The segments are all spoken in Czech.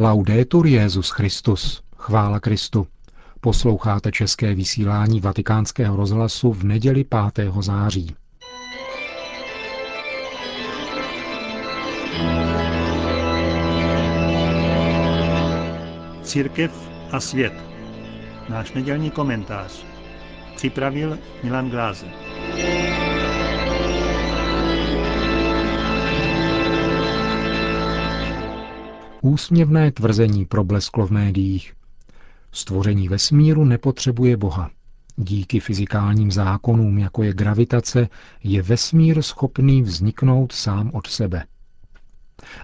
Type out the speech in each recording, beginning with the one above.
Laudetur Jezus Christus. Chvála Kristu. Posloucháte české vysílání Vatikánského rozhlasu v neděli 5. září. Církev a svět. Náš nedělní komentář. Připravil Milan Glázer. Úsměvné tvrzení problesklo v médiích. Stvoření vesmíru nepotřebuje Boha. Díky fyzikálním zákonům, jako je gravitace, je vesmír schopný vzniknout sám od sebe.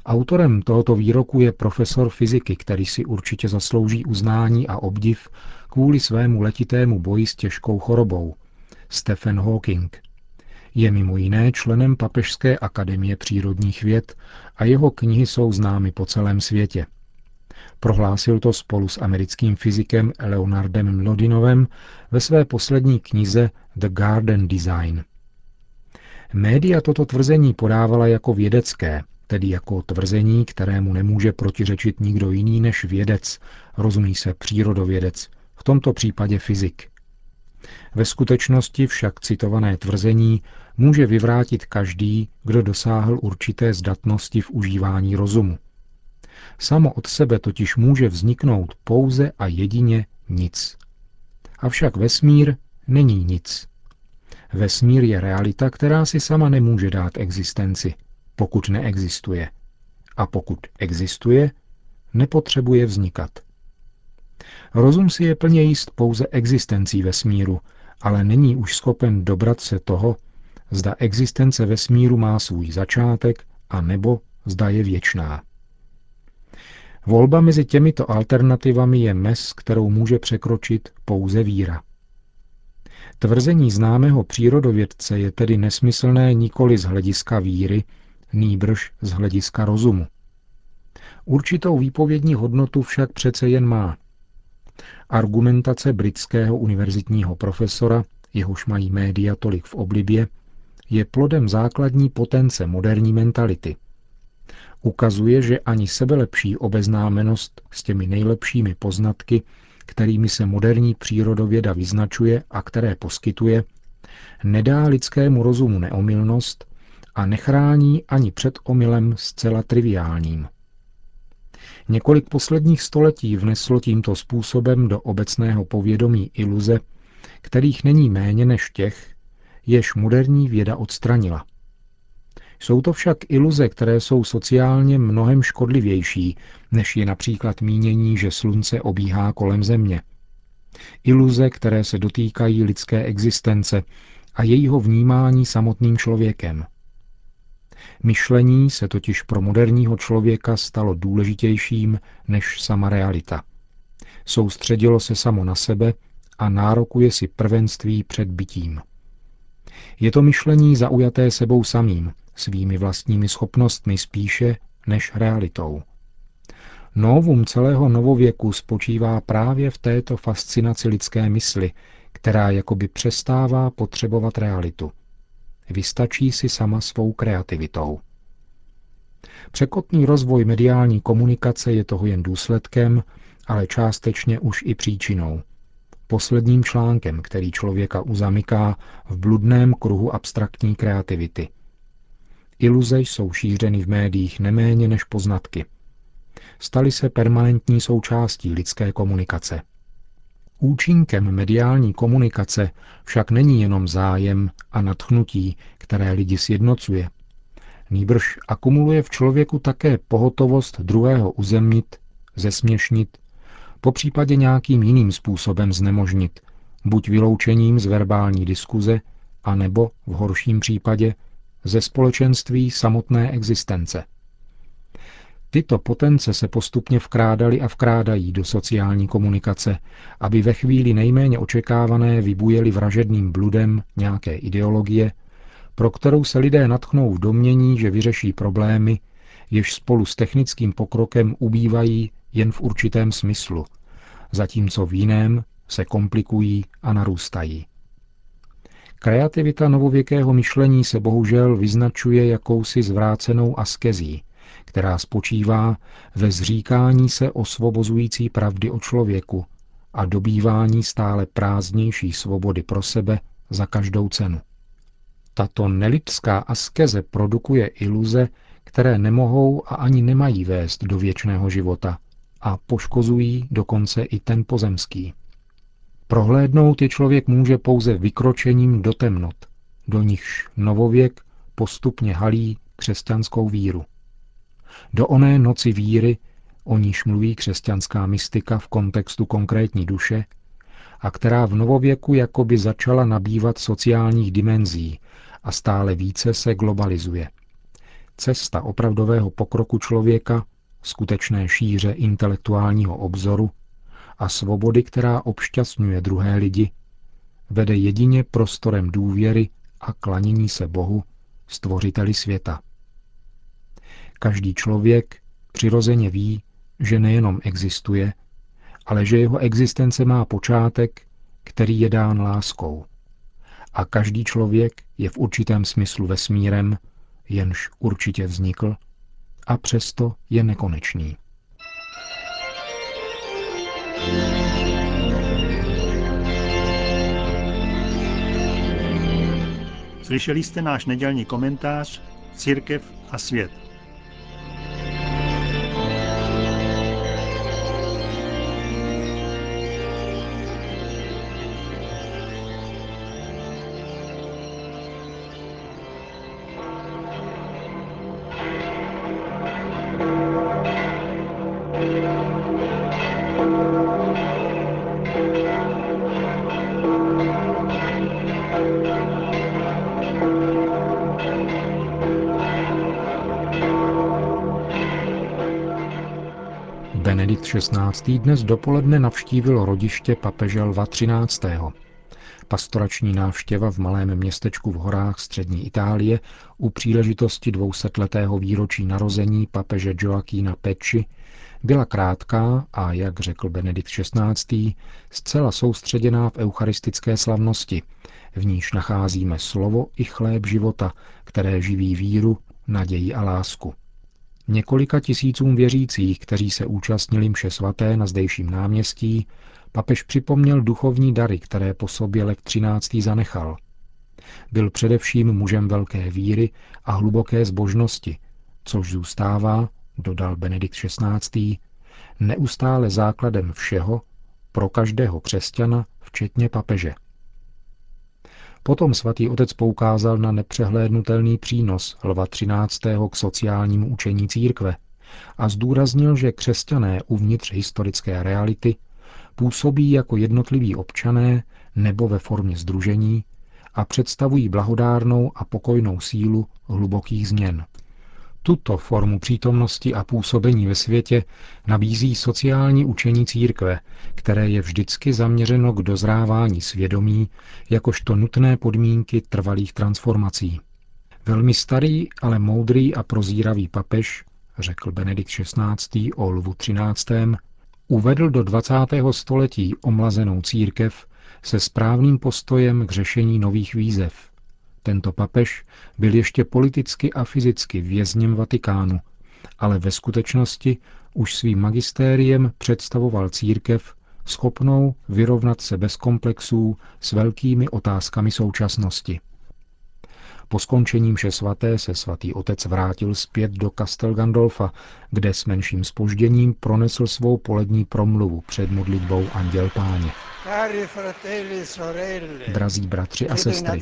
Autorem tohoto výroku je profesor fyziky, který si určitě zaslouží uznání a obdiv kvůli svému letitému boji s těžkou chorobou, Stephen Hawking. Je mimo jiné členem Papežské akademie přírodních věd a jeho knihy jsou známy po celém světě. Prohlásil to spolu s americkým fyzikem Leonardem Mlodinovem ve své poslední knize The Garden Design. Média toto tvrzení podávala jako vědecké, tedy jako tvrzení, kterému nemůže protiřečit nikdo jiný než vědec, rozumí se přírodovědec, v tomto případě fyzik. Ve skutečnosti však citované tvrzení může vyvrátit každý, kdo dosáhl určité zdatnosti v užívání rozumu. Samo od sebe totiž může vzniknout pouze a jedině nic. Avšak vesmír není nic. Vesmír je realita, která si sama nemůže dát existenci, pokud neexistuje. A pokud existuje, nepotřebuje vznikat. Rozum si je plně jist pouze existencí vesmíru, ale není už schopen dobrat se toho, zda existence vesmíru má svůj začátek a nebo zda je věčná. Volba mezi těmito alternativami je mes, kterou může překročit pouze víra. Tvrzení známého přírodovědce je tedy nesmyslné nikoli z hlediska víry, nýbrž z hlediska rozumu. Určitou výpovědní hodnotu však přece jen má. Argumentace britského univerzitního profesora, jehož mají média tolik v oblibě, je plodem základní potence moderní mentality. Ukazuje, že ani sebelepší obeznámenost s těmi nejlepšími poznatky, kterými se moderní přírodověda vyznačuje a které poskytuje, nedá lidskému rozumu neomylnost a nechrání ani před omylem zcela triviálním. Několik posledních století vneslo tímto způsobem do obecného povědomí iluze, kterých není méně než těch, jež moderní věda odstranila. Jsou to však iluze, které jsou sociálně mnohem škodlivější, než je například mínění, že slunce obíhá kolem země. Iluze, které se dotýkají lidské existence a jejího vnímání samotným člověkem. Myšlení se totiž pro moderního člověka stalo důležitějším než sama realita. Soustředilo se samo na sebe a nárokuje si prvenství před bytím. Je to myšlení zaujaté sebou samým, svými vlastními schopnostmi spíše než realitou. Novum celého novověku spočívá právě v této fascinaci lidské mysli, která jakoby přestává potřebovat realitu. Vystačí si sama svou kreativitou. Překotný rozvoj mediální komunikace je toho jen důsledkem, ale částečně už i příčinou – posledním článkem, který člověka uzamyká v bludném kruhu abstraktní kreativity. Iluze jsou šířeny v médiích neméně než poznatky. Staly se permanentní součástí lidské komunikace. Účinkem mediální komunikace však není jenom zájem a nadchnutí, které lidi sjednocuje. Nýbrž akumuluje v člověku také pohotovost druhého uzemnit, zesměšnit po případě nějakým jiným způsobem znemožnit, buď vyloučením z verbální diskuze, anebo v horším případě ze společenství samotné existence. Tyto potence se postupně vkrádaly a vkrádají do sociální komunikace, aby ve chvíli nejméně očekávané vybujeli vražedným bludem nějaké ideologie, pro kterou se lidé natchnou v domění, že vyřeší problémy, jež spolu s technickým pokrokem ubývají jen v určitém smyslu, zatímco v jiném se komplikují a narůstají. Kreativita novověkého myšlení se bohužel vyznačuje jakousi zvrácenou askezí, která spočívá ve zříkání se osvobozující pravdy o člověku a dobývání stále prázdnější svobody pro sebe za každou cenu. Tato nelidská askeze produkuje iluze, které nemohou a ani nemají vést do věčného života a poškozují dokonce i ten pozemský. Prohlédnout je člověk může pouze vykročením do temnot, do nichž novověk postupně halí křesťanskou víru. Do oné noci víry, o níž mluví křesťanská mystika v kontextu konkrétní duše, a která v novověku jakoby začala nabývat sociálních dimenzí a stále více se globalizuje. Cesta opravdového pokroku člověka, skutečné šíře intelektuálního obzoru a svobody, která obšťastňuje druhé lidi, vede jedině prostorem důvěry a klanění se Bohu, stvořiteli světa. Každý člověk přirozeně ví, že nejenom existuje, ale že jeho existence má počátek, který je dán láskou. A každý člověk je v určitém smyslu vesmírem, jenž určitě vznikl, a přesto je nekonečný. Slyšeli jste náš nedělní komentář Církev a svět. Benedikt XVI. dnes dopoledne navštívil rodiště papeže Lva XIII. Pastorační návštěva v malém městečku v horách střední Itálie u příležitosti dvousetletého výročí narození papeže Joaquína Peči byla krátká a, jak řekl Benedikt XVI., zcela soustředěná v eucharistické slavnosti, v níž nacházíme slovo i chléb života, které živí víru, naději a lásku. Několika tisícům věřících, kteří se účastnili mše svaté na zdejším náměstí, papež připomněl duchovní dary, které po sobě Lek 13. zanechal. Byl především mužem velké víry a hluboké zbožnosti, což zůstává, dodal Benedikt XVI., neustále základem všeho pro každého křesťana, včetně papeže. Potom svatý otec poukázal na nepřehlédnutelný přínos Lva XIII. k sociálnímu učení církve a zdůraznil, že křesťané uvnitř historické reality působí jako jednotliví občané nebo ve formě združení a představují blahodárnou a pokojnou sílu hlubokých změn. Tuto formu přítomnosti a působení ve světě nabízí sociální učení církve, které je vždycky zaměřeno k dozrávání svědomí jakožto nutné podmínky trvalých transformací. Velmi starý, ale moudrý a prozíravý papež, řekl Benedikt XVI. o Lvu XIII., uvedl do 20. století omlazenou církev se správným postojem k řešení nových výzev – tento papež byl ještě politicky a fyzicky vězněm Vatikánu, ale ve skutečnosti už svým magistériem představoval církev schopnou vyrovnat se bez komplexů s velkými otázkami současnosti. Po skončení mše svaté se svatý otec vrátil zpět do Castel Gandolfa, kde s menším spožděním pronesl svou polední promluvu před modlitbou Anděl Páně. Drazí bratři a sestry,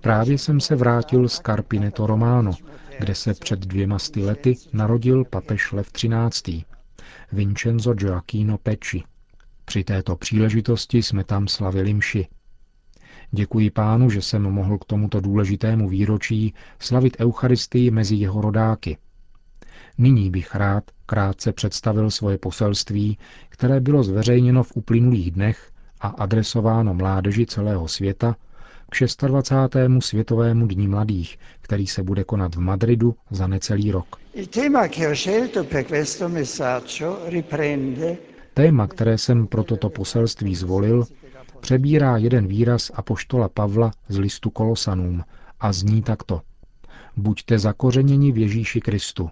Právě jsem se vrátil z Carpineto Romano, kde se před dvěma sty lety narodil papež Lev XIII. Vincenzo Gioacchino Pecci. Při této příležitosti jsme tam slavili mši. Děkuji pánu, že jsem mohl k tomuto důležitému výročí slavit Eucharistii mezi jeho rodáky – Nyní bych rád krátce představil svoje poselství, které bylo zveřejněno v uplynulých dnech a adresováno mládeži celého světa k 26. Světovému dní mladých, který se bude konat v Madridu za necelý rok. Téma, které jsem pro toto poselství zvolil, přebírá jeden výraz apoštola Pavla z listu Kolosanům a zní takto. Buďte zakořeněni v Ježíši Kristu,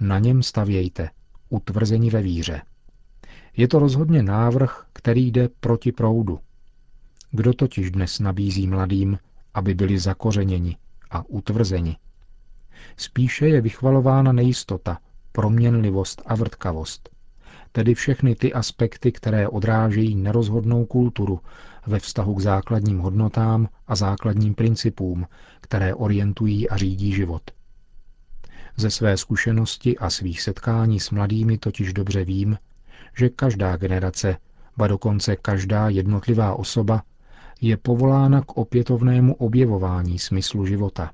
na něm stavějte, utvrzeni ve víře. Je to rozhodně návrh, který jde proti proudu. Kdo totiž dnes nabízí mladým, aby byli zakořeněni a utvrzeni? Spíše je vychvalována nejistota, proměnlivost a vrtkavost. Tedy všechny ty aspekty, které odrážejí nerozhodnou kulturu ve vztahu k základním hodnotám a základním principům, které orientují a řídí život. Ze své zkušenosti a svých setkání s mladými totiž dobře vím, že každá generace, ba dokonce každá jednotlivá osoba, je povolána k opětovnému objevování smyslu života.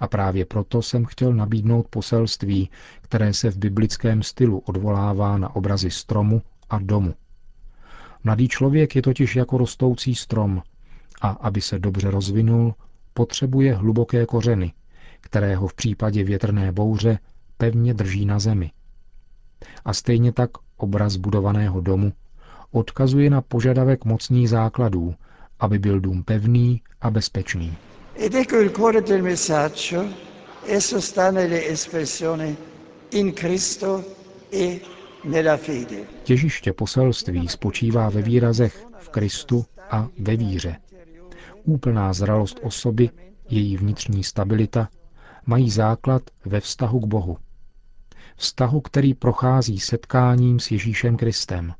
A právě proto jsem chtěl nabídnout poselství, které se v biblickém stylu odvolává na obrazy stromu a domu. Mladý člověk je totiž jako rostoucí strom a aby se dobře rozvinul, potřebuje hluboké kořeny, které ho v případě větrné bouře pevně drží na zemi. A stejně tak obraz budovaného domu odkazuje na požadavek mocných základů, aby byl dům pevný a bezpečný. Ed ecco il cuore del messaggio, esso sta nelle espressioni in Cristo e nella fede. Těžiště poselství spočívá ve výrazech v Kristu a ve víře. Úplná zralost osoby, její vnitřní stabilita, mají základ ve vztahu k Bohu. Vztahu, který prochází setkáním s Ježíšem Kristem.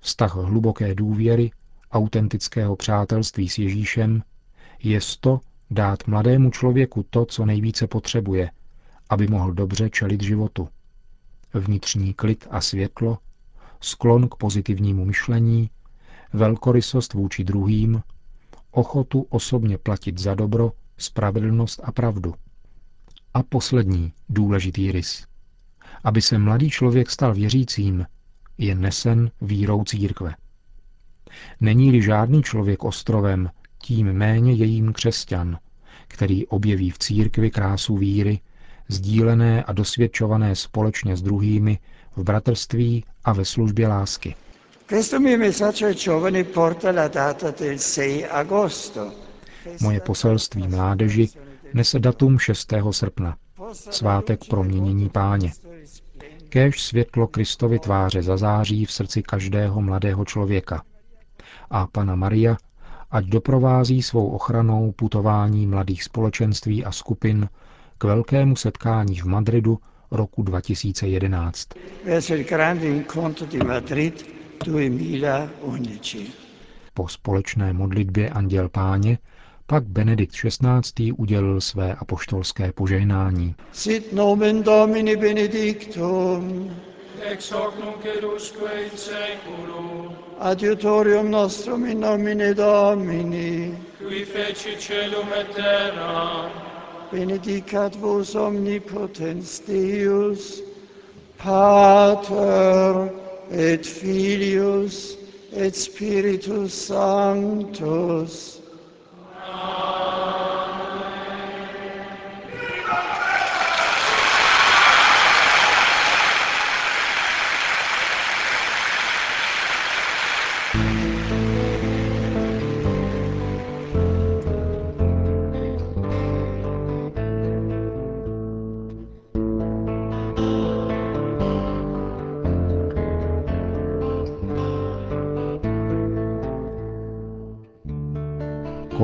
Vztah hluboké důvěry, autentického přátelství s Ježíšem je to dát mladému člověku to, co nejvíce potřebuje, aby mohl dobře čelit životu. Vnitřní klid a světlo, sklon k pozitivnímu myšlení, velkorysost vůči druhým, ochotu osobně platit za dobro, spravedlnost a pravdu. A poslední důležitý rys. Aby se mladý člověk stal věřícím, je nesen vírou církve. Není-li žádný člověk ostrovem, tím méně jejím křesťan, který objeví v církvi krásu víry, sdílené a dosvědčované společně s druhými v bratrství a ve službě lásky. Moje poselství mládeži nese datum 6. srpna, svátek proměnění páně. Kéž světlo Kristovy tváře zazáří v srdci každého mladého člověka. A Pana Maria ať doprovází svou ochranou putování mladých společenství a skupin k velkému setkání v Madridu roku 2011. Po společné modlitbě Anděl Páně pak Benedikt XVI. udělil své apoštolské požehnání. Sit nomen Domini benedictum ex hoc nunc edusque in seculum. Adiutorium nostrum in nomine Domini, qui feci celum et terra. Benedicat vos omnipotens Deus, Pater et Filius et Spiritus Sanctus.